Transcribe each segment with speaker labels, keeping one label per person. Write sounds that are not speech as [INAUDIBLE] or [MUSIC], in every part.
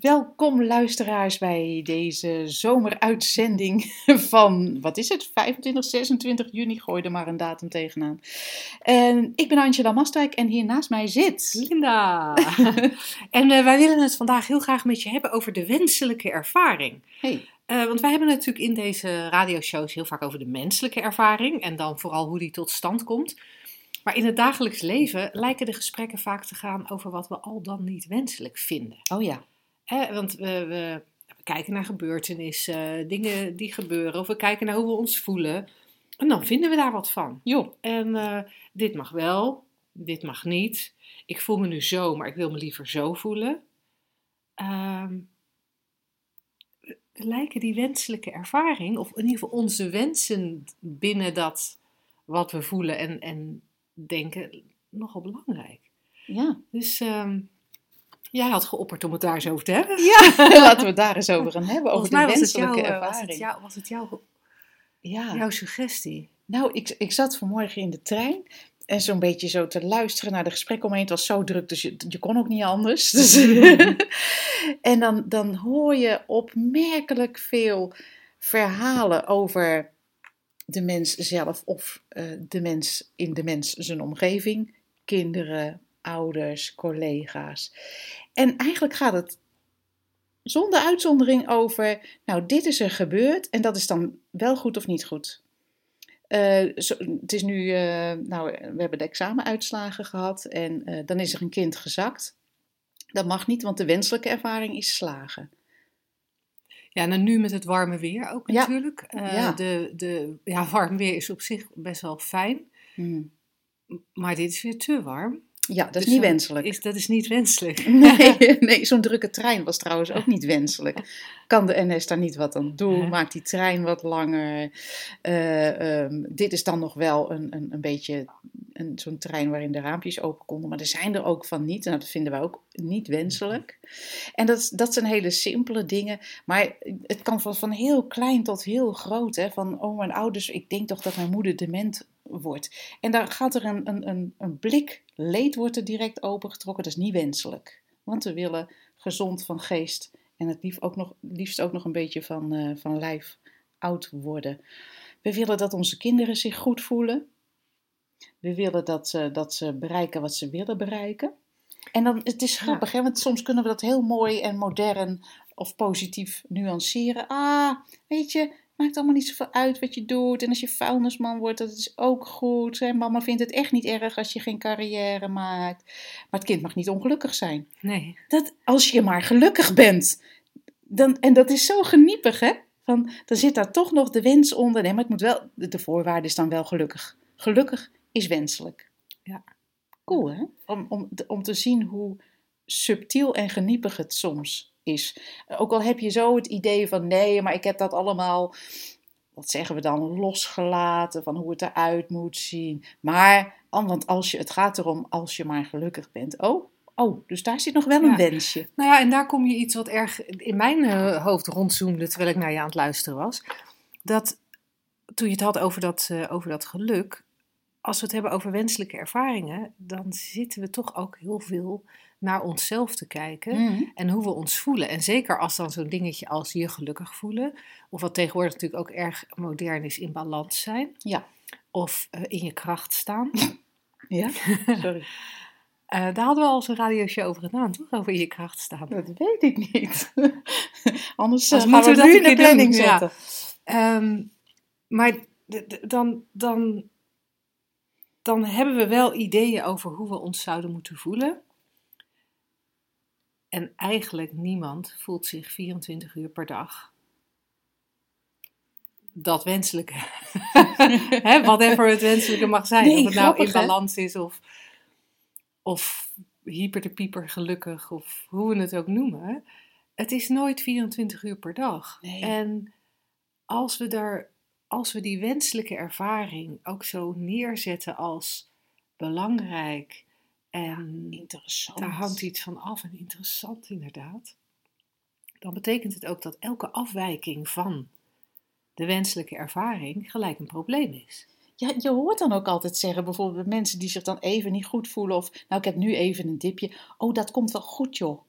Speaker 1: Welkom luisteraars bij deze zomeruitzending [LAUGHS] van, wat is het, 25, 26 juni, gooi er maar een datum tegenaan. En ik ben Angela Mastwijk en hier naast mij zit...
Speaker 2: Linda! [LAUGHS] en uh, wij willen het vandaag heel graag met je hebben over de wenselijke ervaring.
Speaker 1: Hey.
Speaker 2: Uh, want wij hebben natuurlijk in deze radioshows heel vaak over de menselijke ervaring en dan vooral hoe die tot stand komt. Maar in het dagelijks leven lijken de gesprekken vaak te gaan over wat we al dan niet wenselijk vinden.
Speaker 1: Oh ja.
Speaker 2: Hè, want we, we, we, kijken naar gebeurtenissen, dingen die gebeuren, of we kijken naar hoe we ons voelen. En dan vinden we daar wat van.
Speaker 1: Jo.
Speaker 2: En uh, dit mag wel, dit mag niet. Ik voel me nu zo, maar ik wil me liever zo voelen. Uh, lijken die wenselijke ervaring, of in ieder geval onze wensen binnen dat wat we voelen en, en denken, nogal belangrijk.
Speaker 1: Ja.
Speaker 2: Dus um, Jij had geopperd om het daar eens over te hebben.
Speaker 1: Ja, [LAUGHS] [LAUGHS] laten we het daar eens over gaan hebben. Over de wenselijke
Speaker 2: jou,
Speaker 1: ervaring.
Speaker 2: Was het, jou, was het jouw,
Speaker 1: ja.
Speaker 2: jouw suggestie?
Speaker 1: Nou, ik, ik zat vanmorgen in de trein. En zo'n beetje zo te luisteren naar de gesprekken omheen. Het was zo druk, dus je, je kon ook niet anders. [LAUGHS] Dus en dan, dan hoor je opmerkelijk veel verhalen over de mens zelf of uh, de mens in de mens zijn omgeving. Kinderen, ouders, collega's. En eigenlijk gaat het zonder uitzondering over, nou, dit is er gebeurd en dat is dan wel goed of niet goed. Uh, zo, het is nu, uh, nou, we hebben de examenuitslagen gehad en uh, dan is er een kind gezakt. Dat mag niet, want de wenselijke ervaring is slagen.
Speaker 2: Ja, en nu met het warme weer ook natuurlijk.
Speaker 1: Ja.
Speaker 2: De, de, ja, warm weer is op zich best wel fijn.
Speaker 1: Hmm.
Speaker 2: Maar dit is weer te warm.
Speaker 1: Ja, dat is
Speaker 2: Dus
Speaker 1: niet wenselijk.
Speaker 2: Is, dat is niet wenselijk. [LAUGHS]
Speaker 1: Nee, nee zo'n drukke trein was trouwens ook niet wenselijk. Kan de NS daar niet wat aan doen?
Speaker 2: Ja.
Speaker 1: Maakt die trein wat langer? Eh, ehm, dit is dan nog wel een, een, een beetje een, zo'n trein waarin de raampjes open konden. Maar er zijn er ook van niet. En dat vinden wij ook niet wenselijk. En dat, dat zijn hele simpele dingen. Maar het kan van, van heel klein tot heel groot. Hè? Van, oh, mijn ouders, ik denk toch dat mijn moeder dement wordt. En daar gaat er een, een, een, een blik leed wordt er direct opengetrokken. Dat is niet wenselijk. Want we willen gezond van geest en het liefst ook nog, liefst ook nog een beetje van, uh, van lijf oud worden. We willen dat onze kinderen zich goed voelen. We willen dat ze, dat ze bereiken wat ze willen bereiken. En dan, het is grappig, hè? want soms kunnen we dat heel mooi en modern of positief nuanceren. Ah, weet je, maakt allemaal niet zoveel uit wat je doet. En als je vuilnisman wordt, dat is ook goed. En mama vindt het echt niet erg als je geen carrière maakt. Maar het kind mag niet ongelukkig zijn.
Speaker 2: Nee.
Speaker 1: Dat, als je maar gelukkig bent. Dan, en dat is zo geniepig, hè? Van, dan zit daar toch nog de wens onder. Nee, maar het moet wel, de voorwaarde is dan wel gelukkig. Gelukkig is wenselijk.
Speaker 2: Ja.
Speaker 1: Cool, hè? Om, om, om te zien hoe subtiel en geniepig het soms is. Ook al heb je zo het idee van nee, maar ik heb dat allemaal, wat zeggen we dan, losgelaten van hoe het eruit moet zien. Maar, want als je, het gaat erom als je maar gelukkig bent. Oh, oh dus daar zit nog wel een
Speaker 2: Ja.
Speaker 1: wensje.
Speaker 2: Nou ja, en daar kom je iets wat erg in mijn eh, hoofd rondzoomde terwijl ik naar je aan het luisteren was. Dat toen je het had over dat, eh, over dat geluk, als we het hebben over wenselijke ervaringen, dan zitten we toch ook heel veel naar onszelf te kijken
Speaker 1: Mhm.
Speaker 2: en hoe we ons voelen. En zeker als dan zo'n dingetje als je gelukkig voelen, of wat tegenwoordig natuurlijk ook erg modern is, in balans zijn,
Speaker 1: Ja.
Speaker 2: of eh, in je kracht staan. [LAUGHS]
Speaker 1: Ja, sorry. [LAUGHS]
Speaker 2: Eh, daar hadden we al eens een radioshow over gedaan, toch? Over in je kracht staan.
Speaker 1: Dat weet ik niet. [LAUGHS] Anders eh,
Speaker 2: moeten
Speaker 1: we
Speaker 2: we dat
Speaker 1: in de planning
Speaker 2: doen, ja.
Speaker 1: zetten.
Speaker 2: Ehm, maar dan, dan, dan hebben we wel ideeën over hoe we ons zouden moeten voelen. En eigenlijk niemand voelt zich 24 uur per dag dat wenselijke. [LAUGHS] Hè, whatever het wenselijke mag zijn.
Speaker 1: Nee,
Speaker 2: of het nou in
Speaker 1: hè?
Speaker 2: balans is of, of hyper de pieper gelukkig of hoe we het ook noemen. Het is nooit 24 uur per dag.
Speaker 1: Nee.
Speaker 2: En als we, daar, als we die wenselijke ervaring ook zo neerzetten als belangrijk en
Speaker 1: Interessant.
Speaker 2: daar hangt iets van af en interessant inderdaad. Dan betekent het ook dat elke afwijking van de wenselijke ervaring gelijk een probleem is.
Speaker 1: Ja, je hoort dan ook altijd zeggen, bijvoorbeeld mensen die zich dan even niet goed voelen of, nou ik heb nu even een dipje. Oh, dat komt wel goed joh.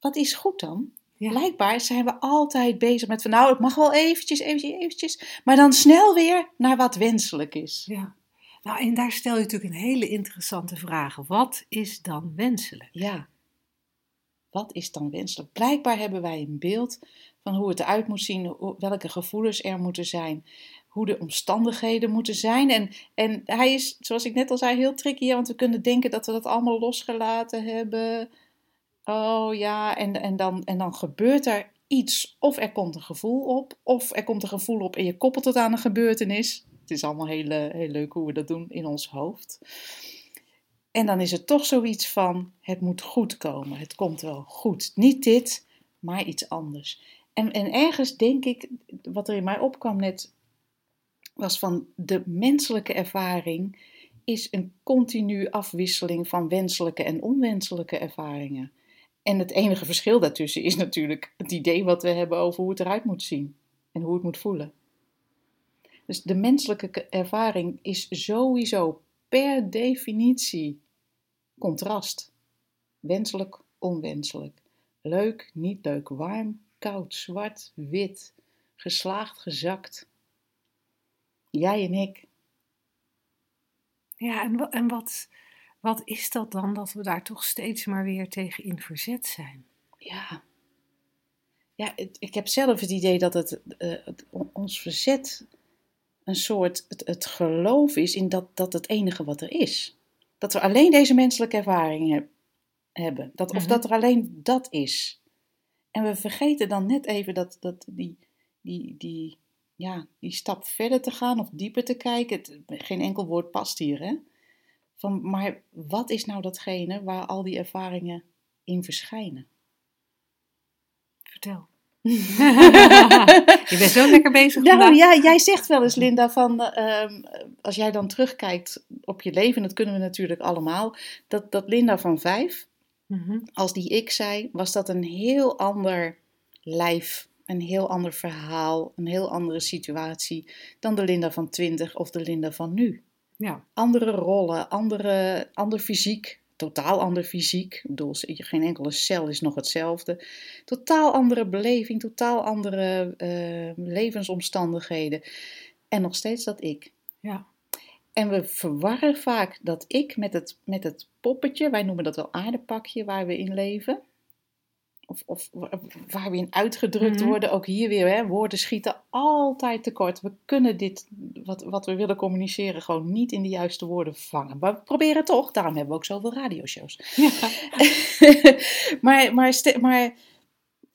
Speaker 1: Wat is goed dan?
Speaker 2: Ja.
Speaker 1: Blijkbaar zijn we altijd bezig met van, nou het mag wel eventjes, eventjes, eventjes. Maar dan snel weer naar wat wenselijk is.
Speaker 2: Ja. Nou, en daar stel je natuurlijk een hele interessante vraag. Wat is dan wenselijk?
Speaker 1: Ja. Wat is dan wenselijk? Blijkbaar hebben wij een beeld van hoe het eruit moet zien, welke gevoelens er moeten zijn, hoe de omstandigheden moeten zijn. En, en hij is, zoals ik net al zei, heel tricky, want we kunnen denken dat we dat allemaal losgelaten hebben. Oh ja, en, en, dan, en dan gebeurt er iets. Of er komt een gevoel op, of er komt een gevoel op en je koppelt het aan een gebeurtenis. Het is allemaal heel, heel leuk hoe we dat doen in ons hoofd. En dan is het toch zoiets van: het moet goed komen, het komt wel goed. Niet dit, maar iets anders. En, en ergens denk ik, wat er in mij opkwam net, was van de menselijke ervaring is een continu afwisseling van wenselijke en onwenselijke ervaringen. En het enige verschil daartussen is natuurlijk het idee wat we hebben over hoe het eruit moet zien en hoe het moet voelen. Dus de menselijke ervaring is sowieso per definitie contrast. Wenselijk, onwenselijk. Leuk, niet leuk. Warm, koud, zwart, wit. Geslaagd, gezakt. Jij en ik.
Speaker 2: Ja, en, en wat, wat is dat dan dat we daar toch steeds maar weer tegen in verzet zijn?
Speaker 1: Ja. Ja, het- ik heb zelf het idee dat het, eh, het ons verzet een soort het, het geloof is in dat dat het enige wat er is. Dat we alleen deze menselijke ervaring heb- hebben. Dat, Of
Speaker 2: Mhm.
Speaker 1: dat er alleen dat is. En we vergeten dan net even dat, dat die, die, die, ja, die stap verder te gaan of dieper te kijken. Het, geen enkel woord past hier, hè? Van, maar wat is nou datgene waar al die ervaringen in verschijnen?
Speaker 2: Vertel. [LAUGHS] Je bent zo lekker bezig
Speaker 1: Nou
Speaker 2: vandaag.
Speaker 1: ja, jij zegt wel eens, Linda, van eh, ehm, als jij dan terugkijkt op je leven, dat kunnen we natuurlijk allemaal, dat, dat Linda van vijf,
Speaker 2: Mhm.
Speaker 1: als die ik zei, was dat een heel ander lijf, een heel ander verhaal, een heel andere situatie dan de Linda van twintig of de Linda van nu.
Speaker 2: Ja,
Speaker 1: Andere rollen, andere, ander fysiek, totaal ander fysiek. Ik bedoel, geen enkele cel is nog hetzelfde. Totaal andere beleving, totaal andere eh, levensomstandigheden. En nog steeds dat ik.
Speaker 2: ja.
Speaker 1: En we verwarren vaak dat ik met het, met het poppetje, wij noemen dat wel aardepakje, waar we in leven. Of, of wa- waar we in uitgedrukt
Speaker 2: Mhm.
Speaker 1: worden. Ook hier weer, hè, woorden schieten altijd tekort. We kunnen dit, wat, wat we willen communiceren, gewoon niet in de juiste woorden vangen. Maar we proberen toch, daarom hebben we ook zoveel radioshows.
Speaker 2: ja. [LAUGHS]
Speaker 1: maar, maar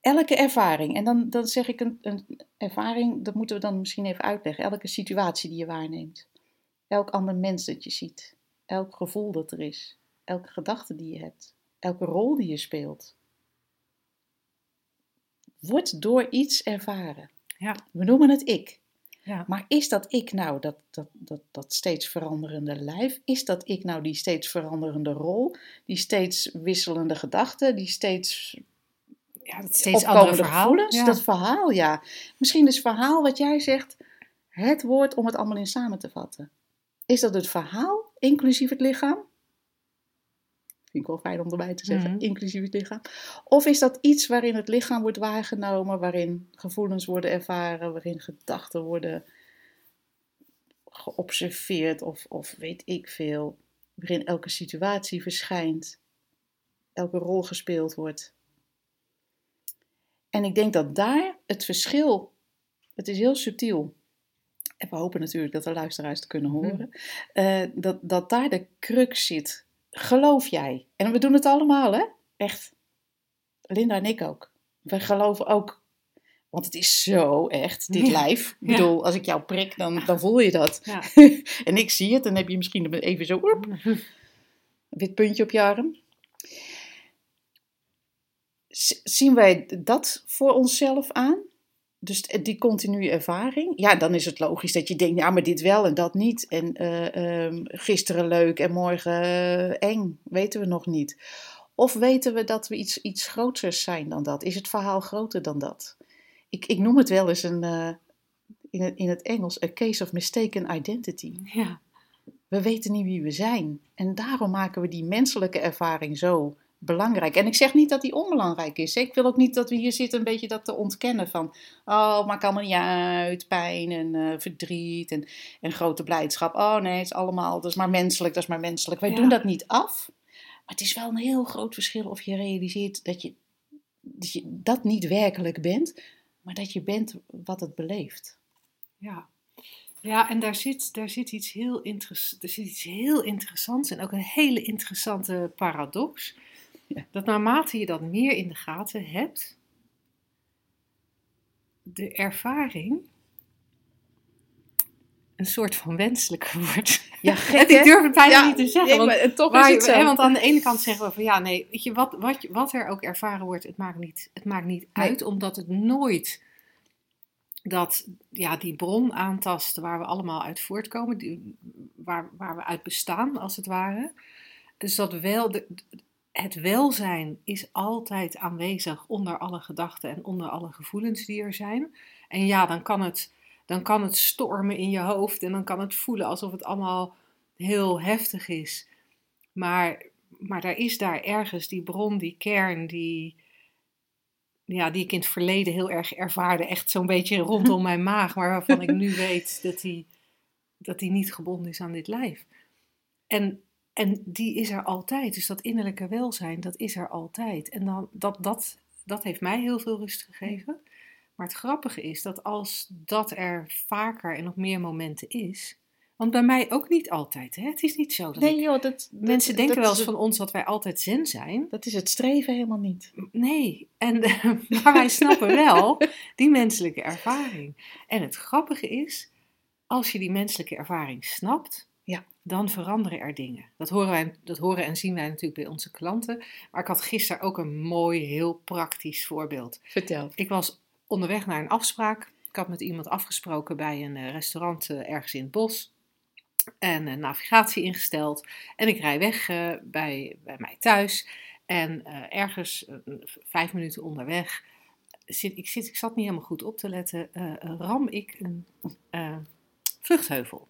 Speaker 1: elke ervaring, en dan, dan zeg ik een, een ervaring, dat moeten we dan misschien even uitleggen. Elke situatie die je waarneemt, elk ander mens dat je ziet, elk gevoel dat er is, elke gedachte die je hebt, elke rol die je speelt, wordt door iets ervaren.
Speaker 2: Ja.
Speaker 1: We noemen het ik.
Speaker 2: Ja.
Speaker 1: Maar is dat ik nou dat, dat, dat, dat steeds veranderende lijf? Is dat ik nou die steeds veranderende rol? Die steeds wisselende gedachten? Die steeds
Speaker 2: ja, dat steeds andere
Speaker 1: gevoelens?
Speaker 2: Ja.
Speaker 1: Dat verhaal, ja. Misschien is verhaal wat jij zegt het woord om het allemaal in samen te vatten. Is dat het verhaal, inclusief het lichaam? Vind ik wel fijn om erbij te zeggen,
Speaker 2: Mhm.
Speaker 1: inclusief het lichaam. Of is dat iets waarin het lichaam wordt waargenomen, waarin gevoelens worden ervaren, waarin gedachten worden geobserveerd of, of weet ik veel, waarin elke situatie verschijnt, elke rol gespeeld wordt. En ik denk dat daar het verschil, het is heel subtiel, en we hopen natuurlijk dat de luisteraars het kunnen horen, eh, dat, dat daar de crux zit. Geloof jij? En we doen het allemaal, hè? Echt. Linda en ik ook. We geloven ook, want het is zo echt, dit
Speaker 2: Ja.
Speaker 1: lijf. Ik
Speaker 2: Ja.
Speaker 1: bedoel, als ik jou prik, dan, dan voel je dat.
Speaker 2: Ja. [LAUGHS]
Speaker 1: en ik zie het, dan heb je misschien even zo een [LAUGHS] wit puntje op je arm. Z- Zien wij dat voor onszelf aan? Dus die continue ervaring, ja, dan is het logisch dat je denkt, ja, maar dit wel en dat niet. En eh, ehm, gisteren leuk en morgen eh, eng, weten we nog niet. Of weten we dat we iets, iets groters zijn dan dat? Is het verhaal groter dan dat? Ik, ik noem het wel eens een, uh, in, het, in het Engels, a case of mistaken identity.
Speaker 2: Ja.
Speaker 1: We weten niet wie we zijn. En daarom maken we die menselijke ervaring zo belangrijk. En ik zeg niet dat die onbelangrijk is. Ik wil ook niet dat we hier zitten een beetje dat te ontkennen van... oh, maakt allemaal niet uit, pijn en uh, verdriet en, en grote blijdschap. Oh nee, het is allemaal, dat is maar menselijk, dat is maar menselijk. Wij
Speaker 2: Ja.
Speaker 1: doen dat niet af. Maar het is wel een heel groot verschil of je realiseert dat je dat, je dat niet werkelijk bent... maar dat je bent wat het beleeft.
Speaker 2: Ja, ja en daar zit, daar zit iets heel er zit iets heel interessants en ook een hele interessante paradox. Dat naarmate je dat meer in de gaten hebt, de ervaring een soort van wenselijker [LAUGHS] wordt.
Speaker 1: Ja, [LAUGHS] gek,
Speaker 2: ik durf het bijna
Speaker 1: Ja,
Speaker 2: niet te zeggen. want,
Speaker 1: maar en toch
Speaker 2: waar
Speaker 1: is het zo.
Speaker 2: hè, want aan de ene kant zeggen we van ja, nee, weet je, wat, wat, wat er ook ervaren wordt, het maakt niet, het maakt niet
Speaker 1: Nee.
Speaker 2: uit, omdat het nooit dat ja, die bron aantast waar we allemaal uit voortkomen, die, waar, waar we uit bestaan als het ware. Dus dat wel, de, het welzijn is altijd aanwezig onder alle gedachten en onder alle gevoelens die er zijn. En ja, dan kan het, dan kan het stormen in je hoofd en dan kan het voelen alsof het allemaal heel heftig is. Maar, maar daar is daar ergens die bron, die kern, die, ja, die ik in het verleden heel erg ervaarde. Echt zo'n beetje rondom [LAUGHS] mijn maag, maar waarvan ik nu weet dat die, dat die niet gebonden is aan dit lijf. En, en die is er altijd. Dus dat innerlijke welzijn, dat is er altijd. En dan, dat, dat, dat heeft mij heel veel rust gegeven. Maar het grappige is dat als dat er vaker en op meer momenten is. Want bij mij ook niet altijd. Hè? Het is niet zo dat
Speaker 1: Nee
Speaker 2: ik-
Speaker 1: joh, dat,
Speaker 2: Mensen
Speaker 1: dat-
Speaker 2: denken
Speaker 1: dat
Speaker 2: wel eens van ons dat wij altijd zen zijn.
Speaker 1: Dat is het streven helemaal niet.
Speaker 2: Nee, en, [LAUGHS] maar wij snappen wel die menselijke ervaring. En het grappige is, als je die menselijke ervaring snapt. Dan veranderen er dingen. Dat horen, wij, dat horen en zien wij natuurlijk bij onze klanten. Maar ik had gisteren ook een mooi, heel praktisch voorbeeld.
Speaker 1: Vertel.
Speaker 2: Ik was onderweg naar een afspraak. Ik had met iemand afgesproken bij een eh, restaurant eh, ergens in het bos. En eh, navigatie ingesteld. En ik rij weg eh, bij, bij mij thuis. En ergens vijf minuten onderweg. Zit, ik, zit, ik zat niet helemaal goed op te letten. ram ik een eh, vluchtheuvel.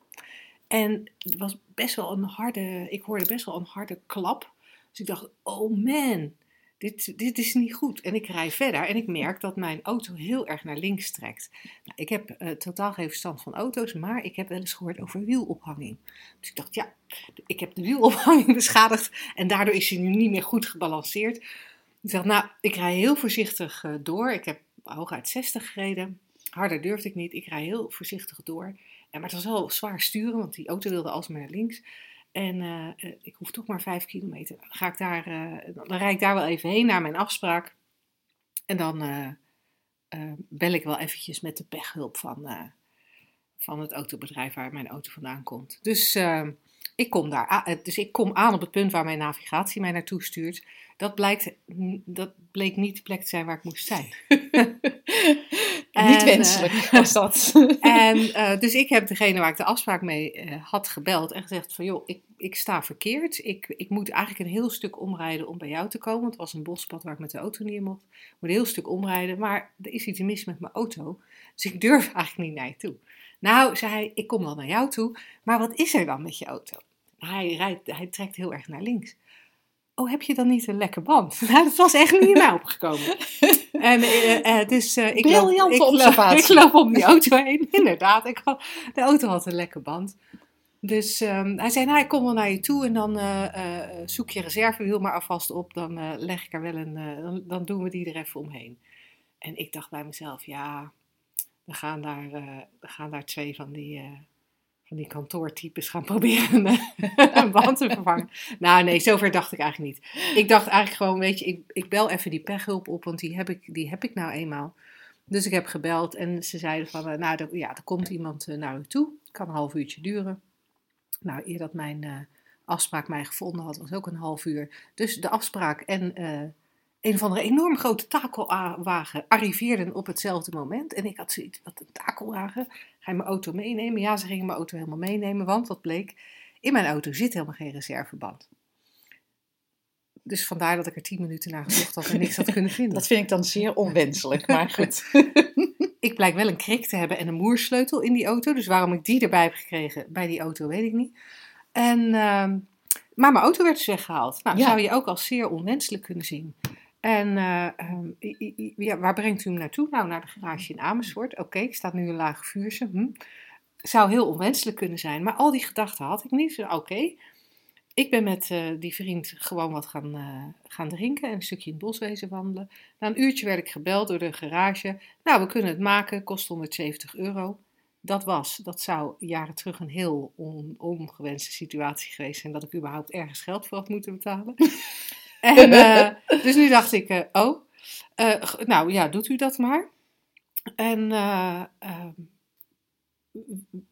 Speaker 2: En het was best wel een harde. Ik hoorde best wel een harde klap. Dus ik dacht: oh man dit, dit is niet goed. En ik rij verder en ik merk dat mijn auto heel erg naar links trekt. Nou, ik heb eh, totaal geen verstand van auto's, maar ik heb wel eens gehoord over wielophanging. Dus ik dacht, ja, ik heb de wielophanging [LAUGHS] beschadigd en daardoor is hij nu niet meer goed gebalanceerd. Ik dacht, nou, ik rij heel voorzichtig eh, door. Ik heb hooguit 60 gereden. Harder durfde ik niet. Ik rij heel voorzichtig door. En, maar het was wel zwaar sturen, want die auto wilde alsmaar naar links. En eh, eh, ik hoef toch maar vijf kilometer. Dan, ga ik daar, eh, dan rijd ik daar wel even heen naar mijn afspraak. En dan bel ik wel eventjes met de pechhulp van, van het autobedrijf waar mijn auto vandaan komt. Dus, ik kom daar, dus ik kom aan op het punt waar mijn navigatie mij naartoe stuurt. Dat, blijkt, dat bleek niet de plek te zijn waar ik moest zijn. [LAUGHS] En,
Speaker 1: niet
Speaker 2: eh,
Speaker 1: wenselijk [LAUGHS] was dat.
Speaker 2: En eh, dus ik heb degene waar ik de afspraak mee eh, had gebeld en gezegd van joh, ik, ik sta verkeerd. Ik, ik moet eigenlijk een heel stuk omrijden om bij jou te komen. Want het was een bospad waar ik met de auto niet in mocht. Ik moet een heel stuk omrijden, maar er is iets mis met mijn auto. Dus ik durf eigenlijk niet naar je toe. Nou, zei hij, ik kom wel naar jou toe, maar wat is er dan met je auto? Hij, rijdt, hij trekt heel erg naar links. Oh, heb je dan niet een lekke band? [LAUGHS] Nou, dat was echt niet in mij opgekomen. [LAUGHS] En dus ik, loop, ik, loop, ik loop om die auto heen. [LAUGHS] Inderdaad, ik had, de auto had een lekke band. Dus ehm, hij zei, nou, ik kom wel naar je toe en dan zoek je reservewiel maar alvast op. Dan leg ik er wel een, dan, dan doen we die er even omheen. En ik dacht bij mezelf, ja, we gaan daar, we gaan daar twee van die, die kantoortypes gaan [LAUGHS] proberen een, een band te vervangen. Nou nee, zover dacht ik eigenlijk niet. Ik dacht eigenlijk gewoon, weet je, ik, ik bel even die pechhulp op, want die heb ik, die heb ik nou eenmaal. Dus ik heb gebeld en ze zeiden van, eh, nou ja, er komt iemand eh, naar u toe. Kan een half uurtje duren. Nou, eer dat mijn eh, afspraak mij gevonden had, was ook een half uur. Dus de afspraak en, eh, een of andere enorm grote takelwagen arriveerde op hetzelfde moment. En ik had zoiets, wat een takelwagen? Ga je mijn auto meenemen? Ja, ze gingen mijn auto helemaal meenemen, want wat bleek? In mijn auto zit helemaal geen reserveband. Dus vandaar dat ik er tien minuten naar gezocht had en niks had kunnen vinden. [LAUGHS]
Speaker 1: Dat vind ik dan zeer onwenselijk, [LAUGHS] maar goed.
Speaker 2: ik blijk wel een krik te hebben en een moersleutel in die auto. Dus waarom ik die erbij heb gekregen bij die auto, weet ik niet. En, ehm, maar mijn auto werd dus weggehaald. Nou,
Speaker 1: Ja.
Speaker 2: zou je ook als zeer onwenselijk kunnen zien. En eh, ehm, waar brengt u hem naartoe? Nou, naar de garage in Amersfoort. Oké, ik staat nu een laag vuurse. Hm. Zou heel onwenselijk kunnen zijn. Maar al die gedachten had ik niet. Dus, Oké, ik ben met eh, die vriend gewoon wat gaan, eh, gaan drinken en een stukje in het bos wezen wandelen. Na een uurtje werd ik gebeld door de garage. Nou, we kunnen het maken, kost 170 euro. Dat was, dat zou jaren terug een heel on- ongewenste situatie geweest zijn dat ik überhaupt ergens geld voor had moeten betalen. En, eh, dus nu dacht ik, eh, oh, eh, nou ja, doet u dat maar. En eh, ehm,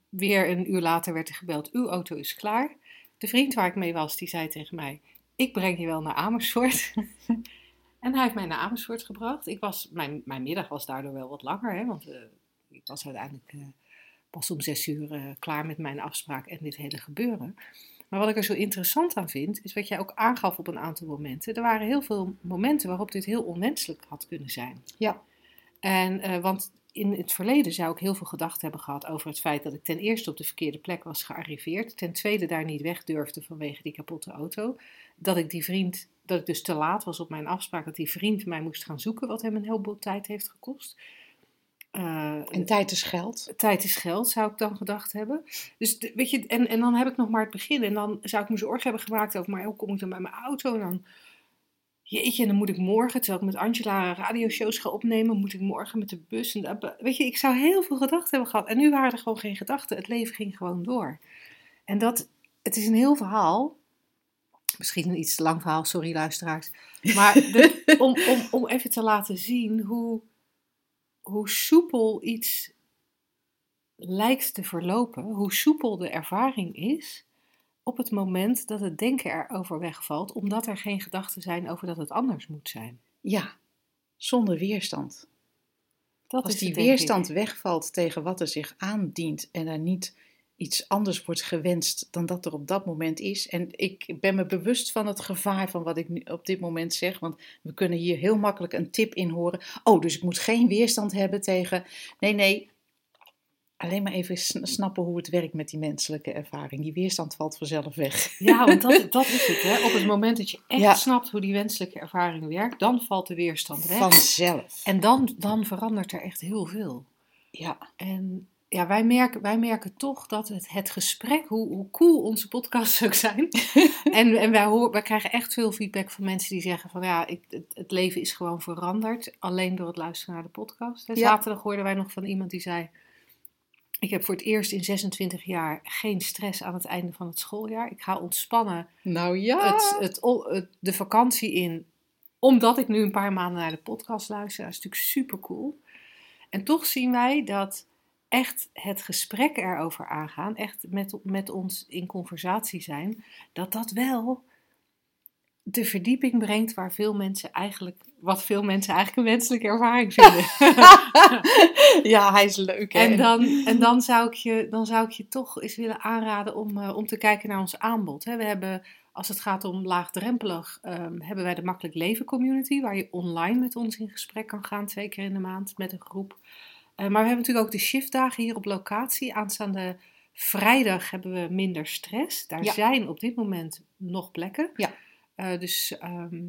Speaker 2: weer een uur later werd er gebeld, uw auto is klaar. De vriend waar ik mee was, die zei tegen mij, ik breng je wel naar Amersfoort. [LAUGHS] en hij heeft mij naar Amersfoort gebracht. Ik was, mijn, mijn middag was daardoor wel wat langer, hè, want ik was uiteindelijk pas om zes uur klaar met mijn afspraak en dit hele gebeuren. Maar wat ik er zo interessant aan vind, is wat jij ook aangaf op een aantal momenten. Er waren heel veel momenten waarop dit heel onwenselijk had kunnen zijn.
Speaker 1: Ja.
Speaker 2: En, eh, want in het verleden zou ik heel veel gedachten hebben gehad over het feit dat ik ten eerste op de verkeerde plek was gearriveerd. Ten tweede daar niet weg durfde vanwege die kapotte auto. Dat ik die vriend, dat ik dus te laat was op mijn afspraak, dat die vriend mij moest gaan zoeken, wat hem een heleboel tijd heeft gekost. Eh,
Speaker 1: En tijd is geld.
Speaker 2: Tijd is geld, zou ik dan gedacht hebben. Dus de- weet je, en, en dan heb ik nog maar het begin. En dan zou ik me zorgen hebben gemaakt over, maar hoe kom ik dan bij mijn auto? En dan, jeetje, en dan moet ik morgen, terwijl ik met Angela radioshows ga opnemen, moet ik morgen met de bus. En dat- weet je, ik zou heel veel gedachten hebben gehad. En nu waren er gewoon geen gedachten. Het leven ging gewoon door. En dat, het is een heel verhaal. Misschien een iets te lang verhaal, sorry luisteraars. Maar de- om, om, om even te laten zien hoe, hoe soepel iets lijkt te verlopen, hoe soepel de ervaring is op het moment dat het denken erover wegvalt, omdat er geen gedachten zijn over dat het anders moet zijn.
Speaker 1: Ja, zonder weerstand.
Speaker 2: Dat
Speaker 1: Als
Speaker 2: is
Speaker 1: die
Speaker 2: ik.
Speaker 1: weerstand wegvalt tegen wat er zich aandient en er niet iets anders wordt gewenst dan dat er op dat moment is. En ik ben me bewust van het gevaar van wat ik nu op dit moment zeg, want we kunnen hier heel makkelijk een tip in horen. Oh, dus ik moet geen weerstand hebben tegen. Nee, nee. Alleen maar even sn- snappen hoe het werkt met die menselijke ervaring. Die weerstand valt vanzelf weg.
Speaker 2: Ja, want dat, [LAUGHS] dat is het. Hè? Op het moment dat je echt
Speaker 1: Ja.
Speaker 2: snapt hoe die wenselijke ervaring werkt, dan valt de weerstand weg.
Speaker 1: Vanzelf.
Speaker 2: En dan, dan verandert er echt heel veel.
Speaker 1: Ja,
Speaker 2: En ja, wij merken, wij merken toch dat het, het gesprek, hoe, hoe cool onze podcasts ook zijn. [LAUGHS] en en wij, hoor, wij krijgen echt veel feedback van mensen die zeggen van ja, ik, het, het leven is gewoon veranderd. Alleen door het luisteren naar de podcast. En
Speaker 1: Ja.
Speaker 2: zaterdag hoorden wij nog van iemand die zei... Ik heb voor het eerst in 26 jaar geen stress aan het einde van het schooljaar. Ik ga ontspannen
Speaker 1: nou ja.
Speaker 2: het, het- de vakantie in, omdat ik nu een paar maanden naar de podcast luister. Dat is natuurlijk super cool. En toch zien wij dat echt het gesprek erover aangaan, echt met, met ons in conversatie zijn, dat dat wel de verdieping brengt waar veel mensen eigenlijk, wat veel mensen eigenlijk een wenselijke ervaring vinden. [LAUGHS]
Speaker 1: ja, hij is leuk. Hè?
Speaker 2: En dan, en dan, zou ik je, dan zou ik je toch eens willen aanraden om, eh, om te kijken naar ons aanbod. Hè. We hebben, als het gaat om laagdrempelig, ehm, hebben wij de Makkelijk Leven Community, waar je online met ons in gesprek kan gaan, twee keer in de maand met een groep. Eh, maar we hebben natuurlijk ook de shiftdagen hier op locatie. Aanstaande vrijdag hebben we minder stress. Daar
Speaker 1: Ja.
Speaker 2: zijn op dit moment nog plekken.
Speaker 1: Ja.
Speaker 2: Eh, dus ehm,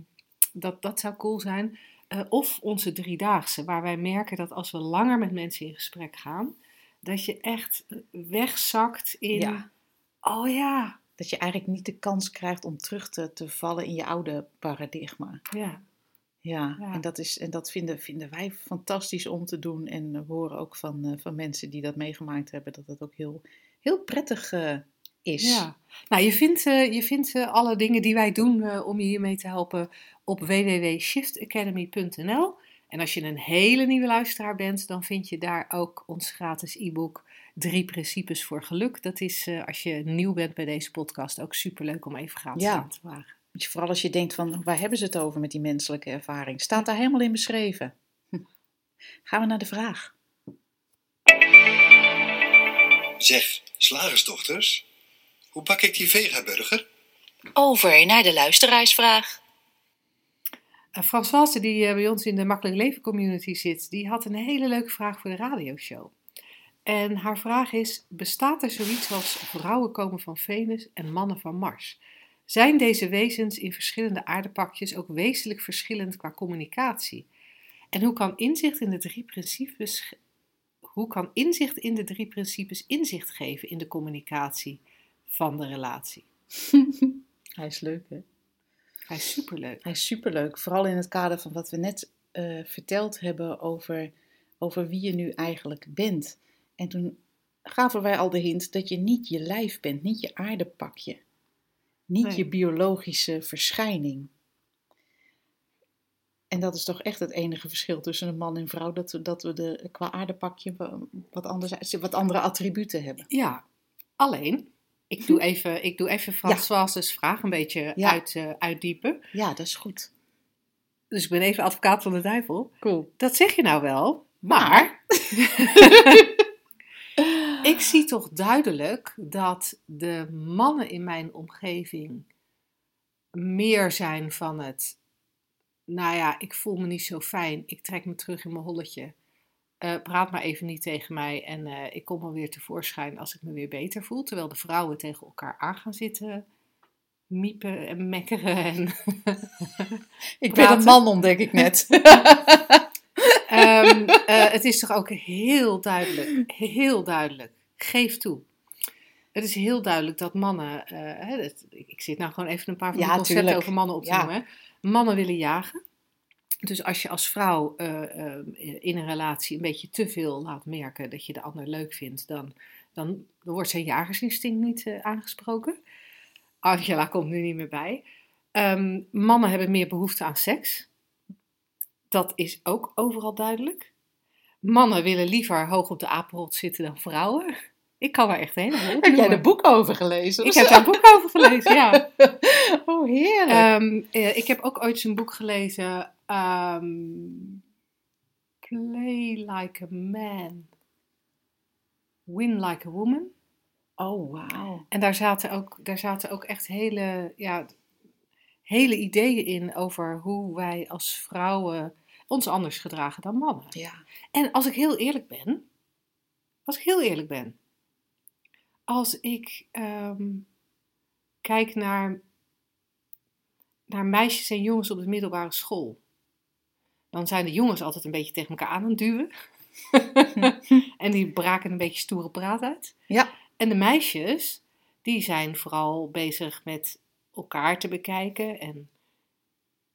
Speaker 2: dat, dat zou cool zijn. Eh, of onze driedaagse, waar wij merken dat als we langer met mensen in gesprek gaan, dat je echt wegzakt in.
Speaker 1: Ja.
Speaker 2: Oh ja,
Speaker 1: Dat je eigenlijk niet de kans krijgt om terug te, te vallen in je oude paradigma.
Speaker 2: ja.
Speaker 1: Ja,
Speaker 2: Ja.
Speaker 1: en dat, is, en dat vinden, vinden wij fantastisch om te doen. En we horen ook van, eh, van mensen die dat meegemaakt hebben, dat het ook heel, heel prettig eh, is.
Speaker 2: Ja, nou je vindt, eh, je vindt alle dingen die wij doen om je hiermee te helpen op www.shiftacademy.nl. En als je een hele nieuwe luisteraar bent, dan vind je daar ook ons gratis e-book Drie Principes voor Geluk. Dat is, als je nieuw bent bij deze podcast, ook superleuk om even gratis
Speaker 1: Ja.
Speaker 2: aan te vragen.
Speaker 1: Vooral als je denkt van, waar hebben ze het over met die menselijke ervaring? Staat daar helemaal in beschreven. Hm. Gaan we naar de vraag.
Speaker 3: Zeg, slagersdochters, hoe bak ik die vegaburger?
Speaker 4: Over naar de luisteraarsvraag.
Speaker 2: Uh, Françoise, die uh, bij ons in de Makkelijk Leven community zit, die had een hele leuke vraag voor de radioshow. En haar vraag is: bestaat er zoiets als vrouwen komen van Venus en mannen van Mars? Zijn deze wezens in verschillende aardepakjes ook wezenlijk verschillend qua communicatie? En hoe kan inzicht in de drie principes, hoe kan inzicht in de drie principes inzicht geven in de communicatie van de relatie? [LAUGHS]
Speaker 1: Hij is leuk, hè?
Speaker 2: Hij is superleuk.
Speaker 1: Hij is superleuk. Vooral in het kader van wat we net uh, verteld hebben over, over wie je nu eigenlijk bent. En toen gaven wij al de hint dat je niet je lijf bent, niet je aardepakje. Niet
Speaker 2: Nee.
Speaker 1: je biologische verschijning. En dat is toch echt het enige verschil tussen een man en vrouw, dat we, dat we de, qua aardepakje wa- wat, anders, wat andere attributen hebben.
Speaker 2: Ja, alleen, ik doe even, ik doe even Françoise's vraag een beetje
Speaker 1: Ja.
Speaker 2: uit, eh, uitdiepen.
Speaker 1: Ja, dat is goed.
Speaker 2: Dus ik ben even advocaat van de duivel.
Speaker 1: Cool.
Speaker 2: Dat zeg je nou wel, maar [LAUGHS] ik zie toch duidelijk dat de mannen in mijn omgeving meer zijn van het, nou ja, ik voel me niet zo fijn, ik trek me terug in mijn holletje. Eh, praat maar even niet tegen mij en eh, ik kom wel weer tevoorschijn als ik me weer beter voel. Terwijl de vrouwen tegen elkaar aan gaan zitten miepen en mekkeren. En, [LAUGHS]
Speaker 1: Ik ben een man, ontdek ik net. [LAUGHS] [LAUGHS]
Speaker 2: Ehm, eh, het is toch ook heel duidelijk, heel duidelijk, geef toe. Het is heel duidelijk dat mannen, eh, het- ik zit nou gewoon even een paar van concepten
Speaker 1: tuurlijk.
Speaker 2: over mannen op te noemen. Mannen willen jagen. Dus als je als vrouw eh, eh, in een relatie een beetje te veel laat merken dat je de ander leuk vindt, dan, dan, wordt zijn jagersinstinct niet aangesproken. Angela komt nu niet meer bij. Ehm, mannen hebben meer behoefte aan seks. Dat is ook overal duidelijk. Mannen willen liever hoog op de apenrot zitten dan vrouwen. Ik kan er echt een helemaal
Speaker 1: Heb jij er boek over gelezen?
Speaker 2: Ik heb daar een boek over gelezen, ja. [LAUGHS]
Speaker 1: Oh, heerlijk.
Speaker 2: Ehm, eh, ik heb ook ooit zijn boek gelezen. ehm, Play like a man. Win like a woman.
Speaker 1: oh, wauw.
Speaker 2: En daar zaten ook, daar zaten ook echt hele, ja, hele ideeën in over hoe wij als vrouwen ons anders gedragen dan mannen.
Speaker 1: Ja.
Speaker 2: En als ik heel eerlijk ben, als ik heel eerlijk ben, als ik ehm, kijk naar, naar meisjes en jongens op de middelbare school, dan zijn de jongens altijd een beetje tegen elkaar aan het duwen. [LAUGHS] en die braken een beetje stoere praat uit.
Speaker 1: Ja.
Speaker 2: En de meisjes, die zijn vooral bezig met elkaar te bekijken en,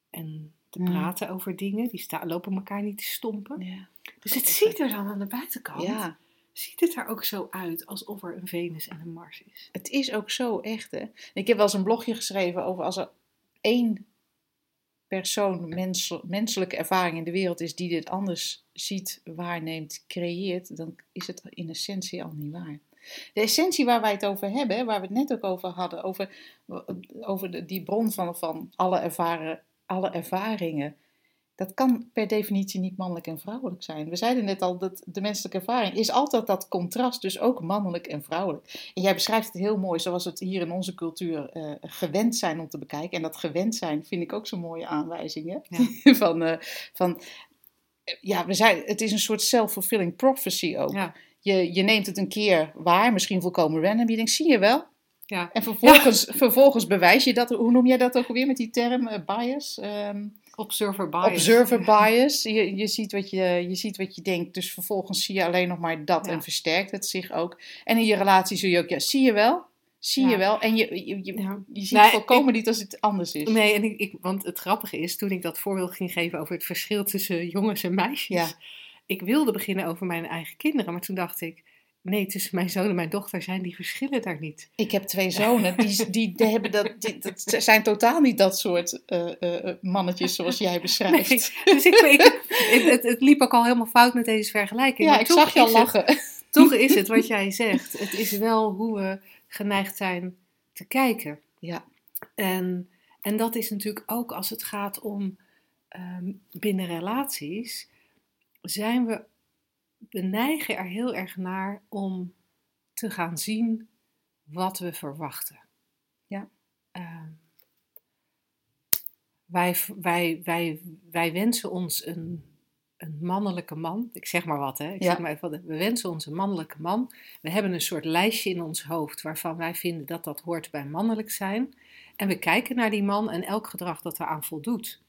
Speaker 2: en te
Speaker 1: Mm.
Speaker 2: praten over dingen. Die lopen elkaar niet te stompen.
Speaker 1: Ja.
Speaker 2: Dus het ziet er dan aan de buitenkant,
Speaker 1: ja.
Speaker 2: Ziet het er ook zo uit alsof er een Venus en een Mars is.
Speaker 1: Het is ook zo echt, hè. Ik heb wel eens een blogje geschreven over als er één persoon mens, menselijke ervaring in de wereld is die dit anders ziet, waarneemt, creëert, dan is het in essentie al niet waar. De essentie waar wij het over hebben, waar we het net ook over hadden, over, over de, die bron van, van alle, ervaren, alle ervaringen, dat kan per definitie niet mannelijk en vrouwelijk zijn. We zeiden net al dat de menselijke ervaring is altijd dat contrast, dus ook mannelijk en vrouwelijk. En jij beschrijft het heel mooi, zoals we het hier in onze cultuur eh, gewend zijn om te bekijken. En dat gewend zijn vind ik ook zo'n mooie aanwijzing. Hè? [LAUGHS] van, eh, van, eh, ja, we zijn, het is een soort self-fulfilling prophecy ook.
Speaker 2: Ja,
Speaker 1: Je, je neemt het een keer waar, misschien volkomen random. Je denkt, zie je wel?
Speaker 2: ja.
Speaker 1: En vervolgens, vervolgens bewijs je dat. Hoe noem jij dat ook alweer met die term bias? Ehm,
Speaker 2: Observer bias.
Speaker 1: Observer [LAUGHS] bias. Je, je, ziet wat je, je ziet wat je denkt. Dus vervolgens zie je alleen nog maar dat
Speaker 2: Ja.
Speaker 1: en versterkt het zich ook. En in je relatie zul je ook, ja, zie je wel? Zie
Speaker 2: Ja.
Speaker 1: je wel? En je, je, je,
Speaker 2: Ja.
Speaker 1: je ziet
Speaker 2: Nee,
Speaker 1: volkomen niet als het anders is.
Speaker 2: Nee, en ik, ik, want het grappige is, toen ik dat voorbeeld ging geven over het verschil tussen jongens en meisjes. Ik wilde beginnen over mijn eigen kinderen, maar toen dacht ik, nee, tussen mijn zoon en mijn dochter zijn die verschillen daar niet.
Speaker 1: Ik heb twee [LAUGHS] zonen, die, die, die hebben dat, die, dat zijn totaal niet dat soort eh, eh, mannetjes zoals jij beschrijft.
Speaker 2: Nee, dus ik, ik, het, het, het liep ook al helemaal fout met deze vergelijking.
Speaker 1: Ja,
Speaker 2: maar
Speaker 1: ik zag je al
Speaker 2: het-
Speaker 1: lachen.
Speaker 2: toch is het wat jij zegt. Het is wel hoe we geneigd zijn te kijken.
Speaker 1: Ja.
Speaker 2: En, En dat is natuurlijk ook als het gaat om ehm, binnen relaties, zijn we, we neigen er heel erg naar om te gaan zien wat we verwachten.
Speaker 1: Ja.
Speaker 2: Ehm, wij, wij, wij, wij wensen ons een, een mannelijke man. Ik zeg maar wat, hè? Ik
Speaker 1: Ja.
Speaker 2: zeg maar even, we wensen ons een mannelijke man. We hebben een soort lijstje in ons hoofd waarvan wij vinden dat dat hoort bij mannelijk zijn. En we kijken naar die man en elk gedrag dat eraan voldoet.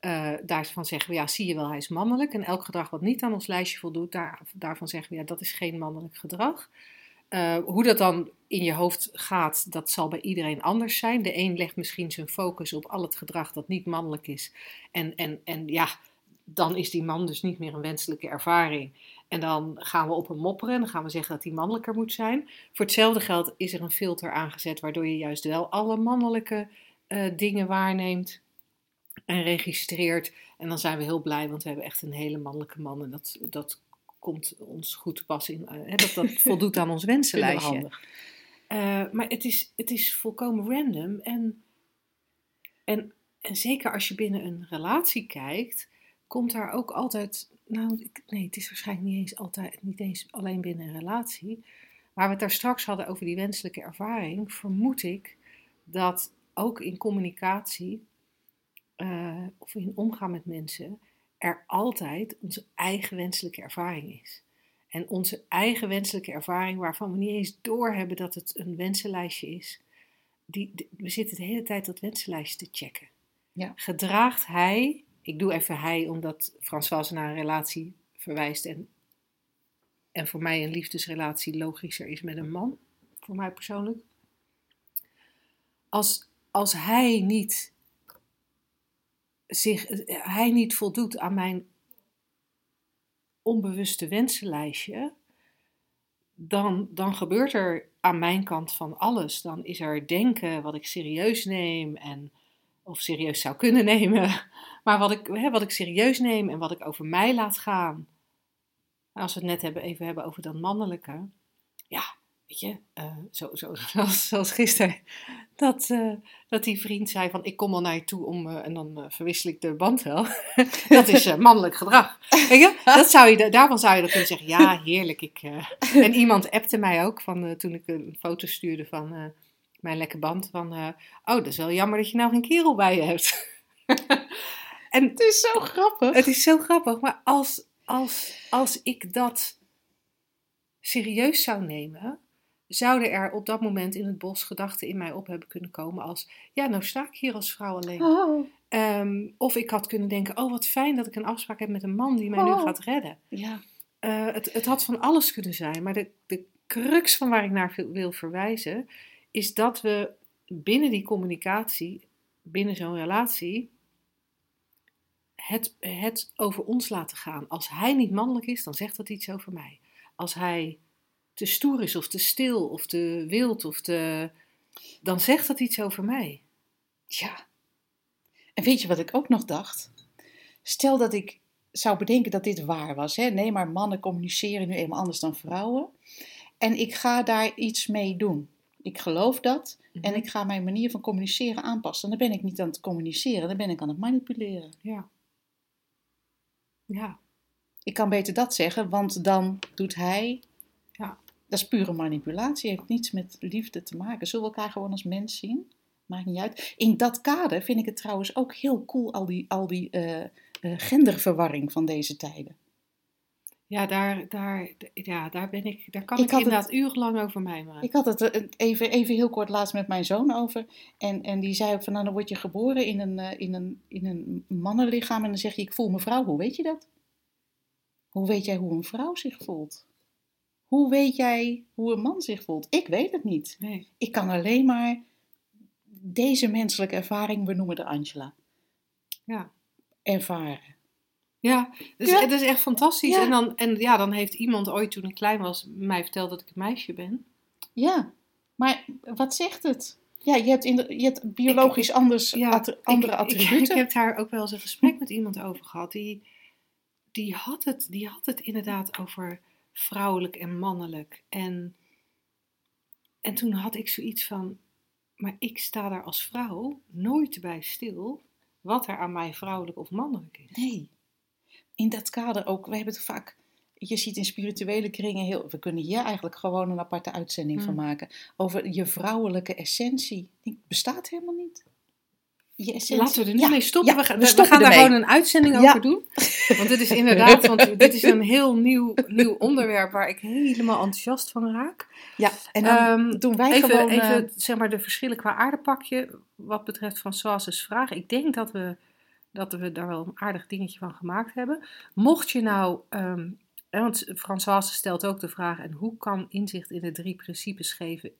Speaker 2: Eh, daarvan zeggen we, ja, zie je wel, hij is mannelijk. En elk gedrag wat niet aan ons lijstje voldoet, daar, daarvan zeggen we, ja, dat is geen mannelijk gedrag. Eh, hoe dat dan in je hoofd gaat, dat zal bij iedereen anders zijn. De een legt misschien zijn focus op al het gedrag dat niet mannelijk is. En, en, en ja, dan is die man dus niet meer een wenselijke ervaring. En dan gaan we op hem mopperen en dan gaan we zeggen dat hij mannelijker moet zijn. Voor hetzelfde geld is er een filter aangezet waardoor je juist wel alle mannelijke eh, dingen waarneemt en registreert. En dan zijn we heel blij, want we hebben echt een hele mannelijke man. En dat, dat komt ons goed pas in. eh, hè, dat, dat [LAUGHS] voldoet aan ons wensenlijstje.
Speaker 1: handig.
Speaker 2: Eh, maar het is, het is volkomen random. En, en, en zeker als je binnen een relatie kijkt, komt daar ook altijd. Nou, ik- nee, het is waarschijnlijk niet eens, altijd, niet eens alleen binnen een relatie. Waar we het daar straks hadden over die wenselijke ervaring, vermoed ik dat ook in communicatie eh, of in omgaan met mensen er altijd onze eigen wenselijke ervaring is. En onze eigen wenselijke ervaring, waarvan we niet eens doorhebben dat het een wensenlijstje is, die, die- we zitten de hele tijd dat wensenlijstje te checken.
Speaker 1: Ja.
Speaker 2: Gedraagt hij, ik doe even hij omdat François naar een relatie verwijst en, en voor mij een liefdesrelatie logischer is met een man, voor mij persoonlijk. Als, als hij niet zich, hij niet voldoet aan mijn onbewuste wensenlijstje, dan, dan gebeurt er aan mijn kant van alles. Dan is er denken wat ik serieus neem en of serieus zou kunnen [LAUGHS] nemen, maar wat ik, hè, wat ik serieus neem en wat ik over mij laat gaan. Als we het net hebben, even hebben over dat mannelijke, ja, weet je, eh, zo, zo, [LAUGHS] zoals, zoals gisteren, dat, eh, dat die vriend zei van ik kom al naar je toe om, eh, en dan verwissel ik de band wel. [LAUGHS] dat is mannelijk gedrag. Weet je? [LAUGHS] Dat zou je, da- daarvan zou je dan kunnen zeggen, ja, heerlijk. Ik. En iemand appte mij ook van, toen ik een foto stuurde van mijn lekke band. Van, oh, dat is wel jammer dat je nou geen kerel bij je hebt. en
Speaker 1: Het is zo grappig.
Speaker 2: het is zo grappig, maar als, als, als ik dat serieus zou nemen, zouden er op dat moment in het bos gedachten in mij op hebben kunnen komen als, ja, nou sta ik hier als vrouw alleen.
Speaker 1: Oh,
Speaker 2: Ehm, of ik had kunnen denken, oh wat fijn dat ik een afspraak heb met een man die mij nu
Speaker 1: Oh.
Speaker 2: gaat redden.
Speaker 1: ja.
Speaker 2: Eh, het, het had van alles kunnen zijn, maar de, de crux van waar ik naar wil, wil verwijzen, is dat we binnen die communicatie, binnen zo'n relatie, het, het over ons laten gaan. Als hij niet mannelijk is, dan zegt dat iets over mij. Als hij te stoer is, of te stil, of te wild, of te, dan zegt dat iets over mij.
Speaker 1: Ja. En weet je wat ik ook nog dacht? Stel dat ik zou bedenken dat dit waar was. Hè? Nee, maar mannen communiceren nu eenmaal anders dan vrouwen. En ik ga daar iets mee doen. Ik geloof dat. En ik ga mijn manier van communiceren aanpassen. Dan ben ik niet aan het communiceren, dan ben ik aan het manipuleren.
Speaker 2: Ja. Ja.
Speaker 1: Ik kan beter dat zeggen, want dan doet hij. Dat is pure manipulatie, heeft niets met liefde te maken. Zullen we elkaar gewoon als mens zien? Maakt niet uit. In dat kader vind ik het trouwens ook heel cool, al die, al die eh, eh, genderverwarring van deze tijden.
Speaker 2: Ja, daar, daar, ja, daar ben ik. Daar kan
Speaker 1: Ik
Speaker 2: ik,
Speaker 1: had het-
Speaker 2: inderdaad urenlang over mij maken.
Speaker 1: Ik had het eh, even, even heel kort laatst met mijn zoon over. En, en die zei ook van, nou dan word je geboren in een, in, een, in een mannenlichaam. En dan zeg je, ik voel me vrouw. Hoe weet je dat? Hoe weet jij hoe een vrouw zich voelt? Hoe weet jij hoe een man zich voelt? Ik weet het niet.
Speaker 2: Nee.
Speaker 1: Ik kan alleen maar deze menselijke ervaring, we noemen de Angela,
Speaker 2: Ja.
Speaker 1: ervaren.
Speaker 2: Ja, dus
Speaker 1: Ja.
Speaker 2: het is echt fantastisch.
Speaker 1: Ja.
Speaker 2: En, dan, en ja, dan heeft iemand ooit toen ik klein was mij verteld dat ik een meisje ben.
Speaker 1: Ja, maar wat zegt het? Ja, je hebt, in de, je hebt biologisch
Speaker 2: Ik-
Speaker 1: anders,
Speaker 2: Ja,
Speaker 1: andere
Speaker 2: ik, ik,
Speaker 1: attributen.
Speaker 2: ik heb daar ook wel eens een gesprek met iemand over gehad. Die, die, had het, die had het inderdaad over vrouwelijk en mannelijk. En, en toen had ik zoiets van, Maar ik sta daar als vrouw nooit bij stil wat er aan mij vrouwelijk of mannelijk is.
Speaker 1: Nee. In dat kader ook, we hebben het vaak, je ziet in spirituele kringen heel, we kunnen hier eigenlijk gewoon een aparte uitzending van
Speaker 2: Hmm.
Speaker 1: maken. Over je vrouwelijke essentie. Die bestaat helemaal niet.
Speaker 2: Laten we er nu
Speaker 1: Ja,
Speaker 2: mee stoppen.
Speaker 1: ja,
Speaker 2: we, gaan-
Speaker 1: we
Speaker 2: we gaan daar gewoon een uitzending
Speaker 1: Ja.
Speaker 2: over doen. Want dit is inderdaad, want [LAUGHS] dit is een heel nieuw, nieuw onderwerp waar ik helemaal enthousiast van raak.
Speaker 1: Ja, en dan
Speaker 2: Ehm,
Speaker 1: doen wij
Speaker 2: even,
Speaker 1: gewoon...
Speaker 2: even
Speaker 1: eh,
Speaker 2: zeg maar de verschillen qua aardepakje wat betreft Françoise's vraag. Ik denk dat we, dat we daar wel een aardig dingetje van gemaakt hebben. Mocht je nou, ehm, hè, want Françoise stelt ook de vraag, en hoe kan inzicht in de drie principes geven,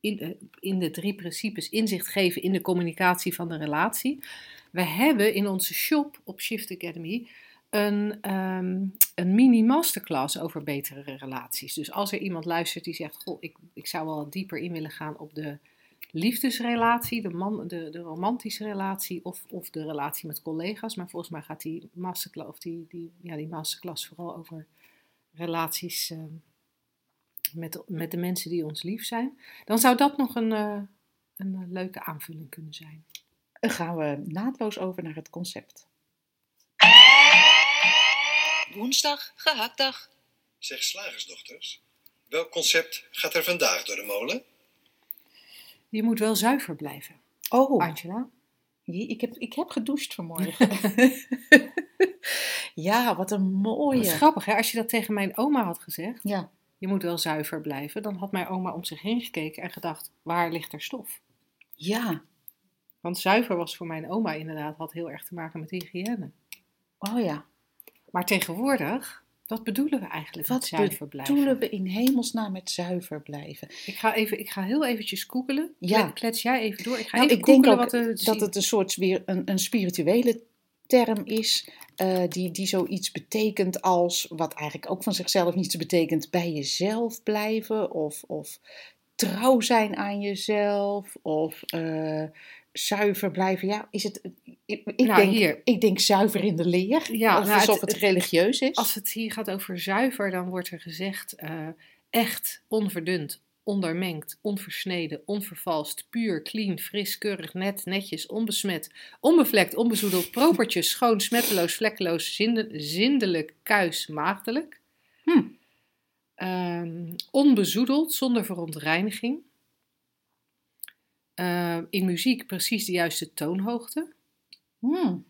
Speaker 2: in, eh, in de drie principes inzicht geven in de communicatie van de relatie? We hebben in onze shop op Shift Academy een, ehm, een mini masterclass over betere relaties. Dus als er iemand luistert die zegt: Goh, ik, ik zou wel dieper in willen gaan op de liefdesrelatie, de, man, de, de romantische relatie of, of de relatie met collega's. Maar volgens mij gaat die masterclass, of die, die, ja, die masterclass vooral over relaties ehm, met, met de mensen die ons lief zijn. Dan zou dat nog een, eh, een eh, leuke aanvulling kunnen zijn.
Speaker 1: Dan gaan we naadloos over naar het concept.
Speaker 4: Woensdag, gehaktdag.
Speaker 3: Zeg slagersdochters, welk concept gaat er vandaag door de molen?
Speaker 2: Je moet wel zuiver blijven,
Speaker 1: Oh,
Speaker 2: Angela.
Speaker 1: ik heb, ik heb gedoucht vanmorgen. [LAUGHS] ja, wat een
Speaker 2: Dat
Speaker 1: mooie.
Speaker 2: is grappig, hè? Als je dat tegen mijn oma had gezegd,
Speaker 1: Ja,
Speaker 2: je moet wel zuiver blijven, dan had mijn oma om zich heen gekeken en gedacht, waar ligt er stof?
Speaker 1: ja.
Speaker 2: Want zuiver was voor mijn oma inderdaad, had heel erg te maken met hygiëne.
Speaker 1: Oh ja.
Speaker 2: Maar tegenwoordig, wat bedoelen we eigenlijk met
Speaker 1: Wat
Speaker 2: zuiver blijven?
Speaker 1: bedoelen we in hemelsnaam met zuiver blijven?
Speaker 2: Ik ga, even, ik ga heel eventjes googelen.
Speaker 1: Ja.
Speaker 2: Kle- Klets jij even door. Ik ga
Speaker 1: Nou,
Speaker 2: even
Speaker 1: ik denk ook
Speaker 2: wat
Speaker 1: dat het een soort weer een, een spirituele term is, eh, die, die zoiets betekent als, wat eigenlijk ook van zichzelf niets betekent, bij jezelf blijven of, of trouw zijn aan jezelf of eh, zuiver blijven. Ja, is het, ik, ik,
Speaker 2: Nou,
Speaker 1: denk,
Speaker 2: hier.
Speaker 1: ik denk zuiver in de leer,
Speaker 2: Ja,
Speaker 1: of
Speaker 2: nou,
Speaker 1: alsof
Speaker 2: het-
Speaker 1: het, religieus is.
Speaker 2: Als het hier gaat over zuiver, dan wordt er gezegd eh, echt, onverdund, ondermengd, onversneden, onvervalst, puur, clean, fris, keurig, net, netjes, onbesmet, onbevlekt, onbezoedeld, [LAUGHS] propertjes, schoon, smetteloos, vlekkeloos, zinde- zindelijk, kuis, maagdelijk.
Speaker 1: Hm.
Speaker 2: Onbezoedeld, zonder verontreiniging. Ehm, in muziek precies de juiste toonhoogte.
Speaker 1: Hmm.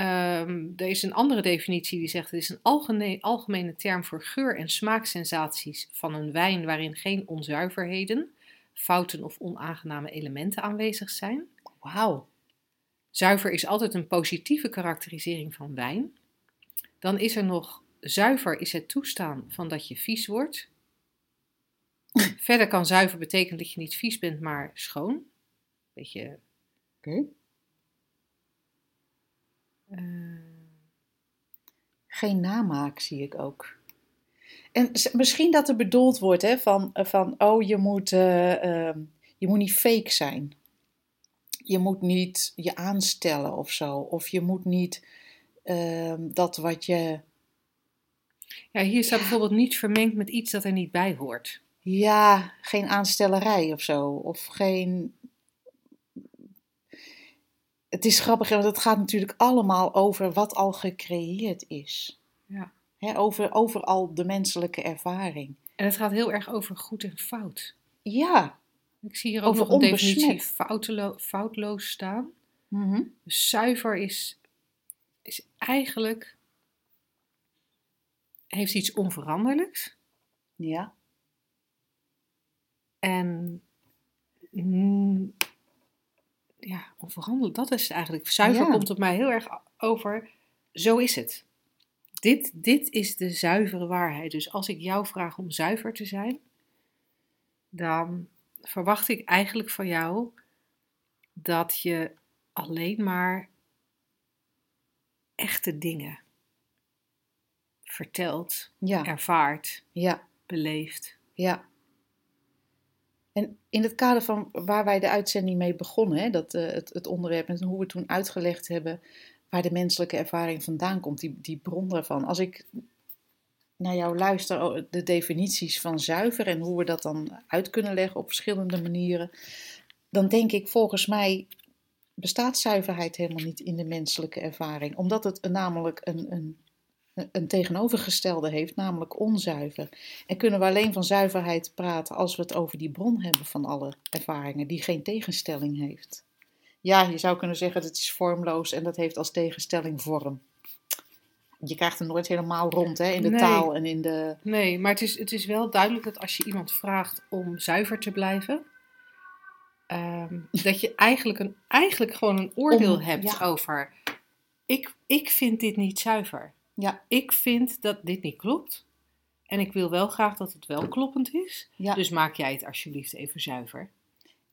Speaker 2: Ehm, er is een andere definitie die zegt: het is een algemene, algemene term voor geur- en smaaksensaties van een wijn waarin geen onzuiverheden, fouten of onaangename elementen aanwezig zijn.
Speaker 1: Wauw.
Speaker 2: Zuiver is altijd een positieve karakterisering van wijn. Dan is er nog zuiver is het toestaan van dat je vies wordt. [LAUGHS] Verder kan zuiver betekenen dat je niet vies bent, maar schoon. Beetje.
Speaker 1: Oké.
Speaker 2: Eh,
Speaker 1: Geen namaak zie ik ook. En misschien dat er bedoeld wordt hè, van, eh, van oh, je moet, eh, ehm, je moet niet fake zijn. Je moet niet je aanstellen of zo. Of je moet niet ehm, dat wat je.
Speaker 2: Ja, hier staat
Speaker 1: Ja.
Speaker 2: bijvoorbeeld niet vermengd met iets dat er niet bij hoort.
Speaker 1: Ja, geen aanstellerij of zo. Of geen. Het is grappig, want het gaat natuurlijk allemaal over wat al gecreëerd is.
Speaker 2: Ja.
Speaker 1: Over, over al de menselijke ervaring.
Speaker 2: En het gaat heel erg over goed en fout.
Speaker 1: Ja.
Speaker 2: Ik zie hier ook
Speaker 1: Over
Speaker 2: nog een definitie
Speaker 1: onbesmet.
Speaker 2: foutelo- foutloos staan. Dus zuiver is, is eigenlijk, heeft iets onveranderlijks.
Speaker 1: Ja.
Speaker 2: En mm, ja, onveranderlijk, dat is eigenlijk, zuiver
Speaker 1: Ja.
Speaker 2: komt op mij heel erg over, zo is het. Dit, dit is de zuivere waarheid. Dus als ik jou vraag om zuiver te zijn, dan verwacht ik eigenlijk van jou dat je alleen maar echte dingen vertelt,
Speaker 1: Ja.
Speaker 2: ervaart,
Speaker 1: Ja.
Speaker 2: beleeft.
Speaker 1: Ja. En in het kader van waar wij de uitzending mee begonnen, hè, dat, eh, het, het onderwerp en hoe we toen uitgelegd hebben waar de menselijke ervaring vandaan komt, die, die bron daarvan. Als ik naar jou luister, oh, de definities van zuiver en hoe we dat dan uit kunnen leggen op verschillende manieren, dan denk ik volgens mij bestaat zuiverheid helemaal niet in de menselijke ervaring. Omdat het namelijk een, een, een tegenovergestelde heeft, namelijk onzuiver. En kunnen we alleen van zuiverheid praten als we het over die bron hebben van alle ervaringen, die geen tegenstelling heeft. Ja, je zou kunnen zeggen dat het is vormloos en dat heeft als tegenstelling vorm. Je krijgt het nooit helemaal rond hè, in de
Speaker 2: Nee.
Speaker 1: taal en in de.
Speaker 2: Nee, maar het is, het is wel duidelijk dat als je iemand vraagt om zuiver te blijven, ehm, [LAUGHS] dat je eigenlijk, een, eigenlijk gewoon een oordeel
Speaker 1: Om-
Speaker 2: hebt
Speaker 1: ja.
Speaker 2: over. Ik, ik vind dit niet zuiver.
Speaker 1: Ja,
Speaker 2: Ik vind dat dit niet klopt. En ik wil wel graag dat het wel kloppend is.
Speaker 1: ja.
Speaker 2: Dus maak jij het alsjeblieft even zuiver.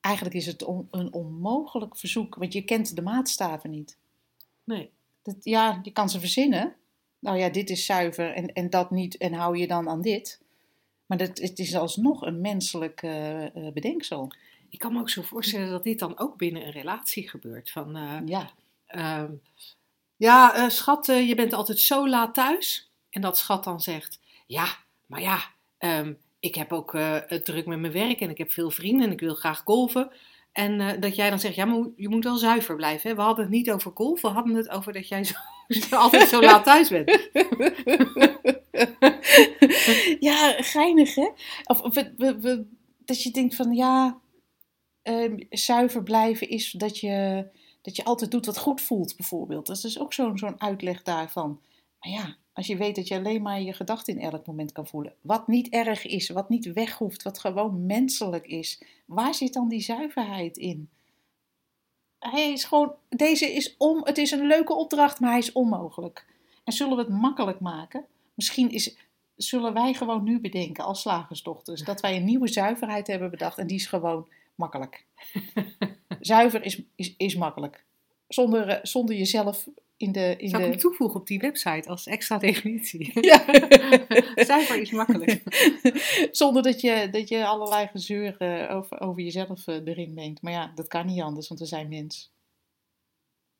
Speaker 1: eigenlijk is het on- een onmogelijk verzoek, want je kent de maatstaven niet.
Speaker 2: Nee.
Speaker 1: Dat, ja, je kan ze verzinnen. Nou ja, dit is zuiver en, en dat niet en hou je dan aan dit. Maar dat, het is alsnog een menselijk eh, eh, bedenksel.
Speaker 2: Ik kan me ook zo voorstellen dat dit dan ook binnen een relatie gebeurt. Van, eh,
Speaker 1: Ja,
Speaker 2: Ehm, ja, eh, schat, eh, je bent altijd zo laat thuis. En dat schat dan zegt, ja, maar ja, ehm, ik heb ook eh, het druk met mijn werk en ik heb veel vrienden en ik wil graag golven. En dat jij dan zegt, ja, maar je moet wel zuiver blijven. Hè? We hadden het niet over golf, we hadden het over dat jij zo, [LAUGHS] altijd zo laat thuis bent. [LAUGHS]
Speaker 1: ja geinig hè? Of, of dat je denkt van ja, ehm, zuiver blijven is dat je, dat je altijd doet wat goed voelt bijvoorbeeld. Dat is dus ook zo'n zo'n uitleg daarvan. Maar ja, als je weet dat je alleen maar je gedachten in elk moment kan voelen. Wat niet erg is, wat niet weg hoeft, wat gewoon menselijk is. Waar zit dan die zuiverheid in? Hij is gewoon, deze is om, het is een leuke opdracht, maar hij is onmogelijk. En zullen we het makkelijk maken? Misschien is, zullen wij gewoon nu bedenken als slagersdochters dat wij een nieuwe zuiverheid hebben bedacht en die is gewoon makkelijk. [LAUGHS] Zuiver is, is, is makkelijk. Zonder, eh, zonder jezelf in de. In
Speaker 2: Zou ik hem toevoegen op die website als extra definitie? [LAUGHS]
Speaker 1: Ja. [LAUGHS]
Speaker 2: Zuiver is makkelijk.
Speaker 1: Zonder dat je, dat je allerlei gezeur eh, over, over jezelf eh, erin mengt. Maar ja, dat kan niet anders, want we zijn mens.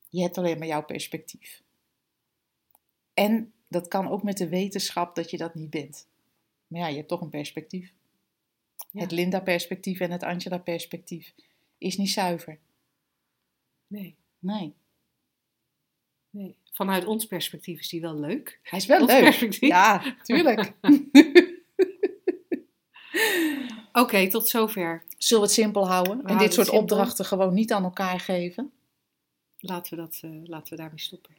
Speaker 1: Je hebt alleen maar jouw perspectief. En dat kan ook met de wetenschap dat je dat niet bent. Maar ja, je hebt toch een perspectief.
Speaker 2: Ja.
Speaker 1: Het Linda-perspectief en het Angela-perspectief is niet zuiver.
Speaker 2: Nee,
Speaker 1: Nee,
Speaker 2: nee. Vanuit ons perspectief is die wel leuk.
Speaker 1: hij is wel
Speaker 2: Ons
Speaker 1: leuk.
Speaker 2: perspectief.
Speaker 1: Ja, tuurlijk. [LAUGHS] [LAUGHS]
Speaker 2: Oké, tot zover.
Speaker 1: Zullen we het simpel houden? en dit soort opdrachten gewoon niet aan elkaar geven?
Speaker 2: Laten we, dat, eh, laten we daarmee stoppen.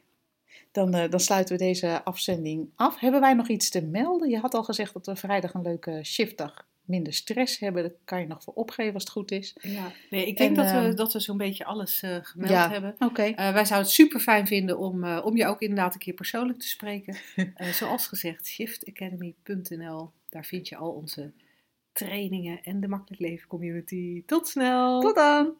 Speaker 1: Dan, eh, dan sluiten we deze afzending af. Hebben wij nog iets te melden? Je had al gezegd dat we vrijdag een leuke shiftdag minder stress hebben. Dat kan je nog voor opgeven als het goed is.
Speaker 2: Ja. Nee, ik denk
Speaker 1: En,
Speaker 2: dat, we,
Speaker 1: ehm,
Speaker 2: dat we zo'n beetje alles eh, gemeld
Speaker 1: ja.
Speaker 2: hebben.
Speaker 1: Oké.
Speaker 2: Eh, wij zouden het super fijn vinden om, eh, om je ook inderdaad een keer persoonlijk te spreken. [LAUGHS] Zoals gezegd, shiftacademy.nl. Daar vind je al onze trainingen en de Makkelijk Leven community. Tot snel!
Speaker 1: Tot dan!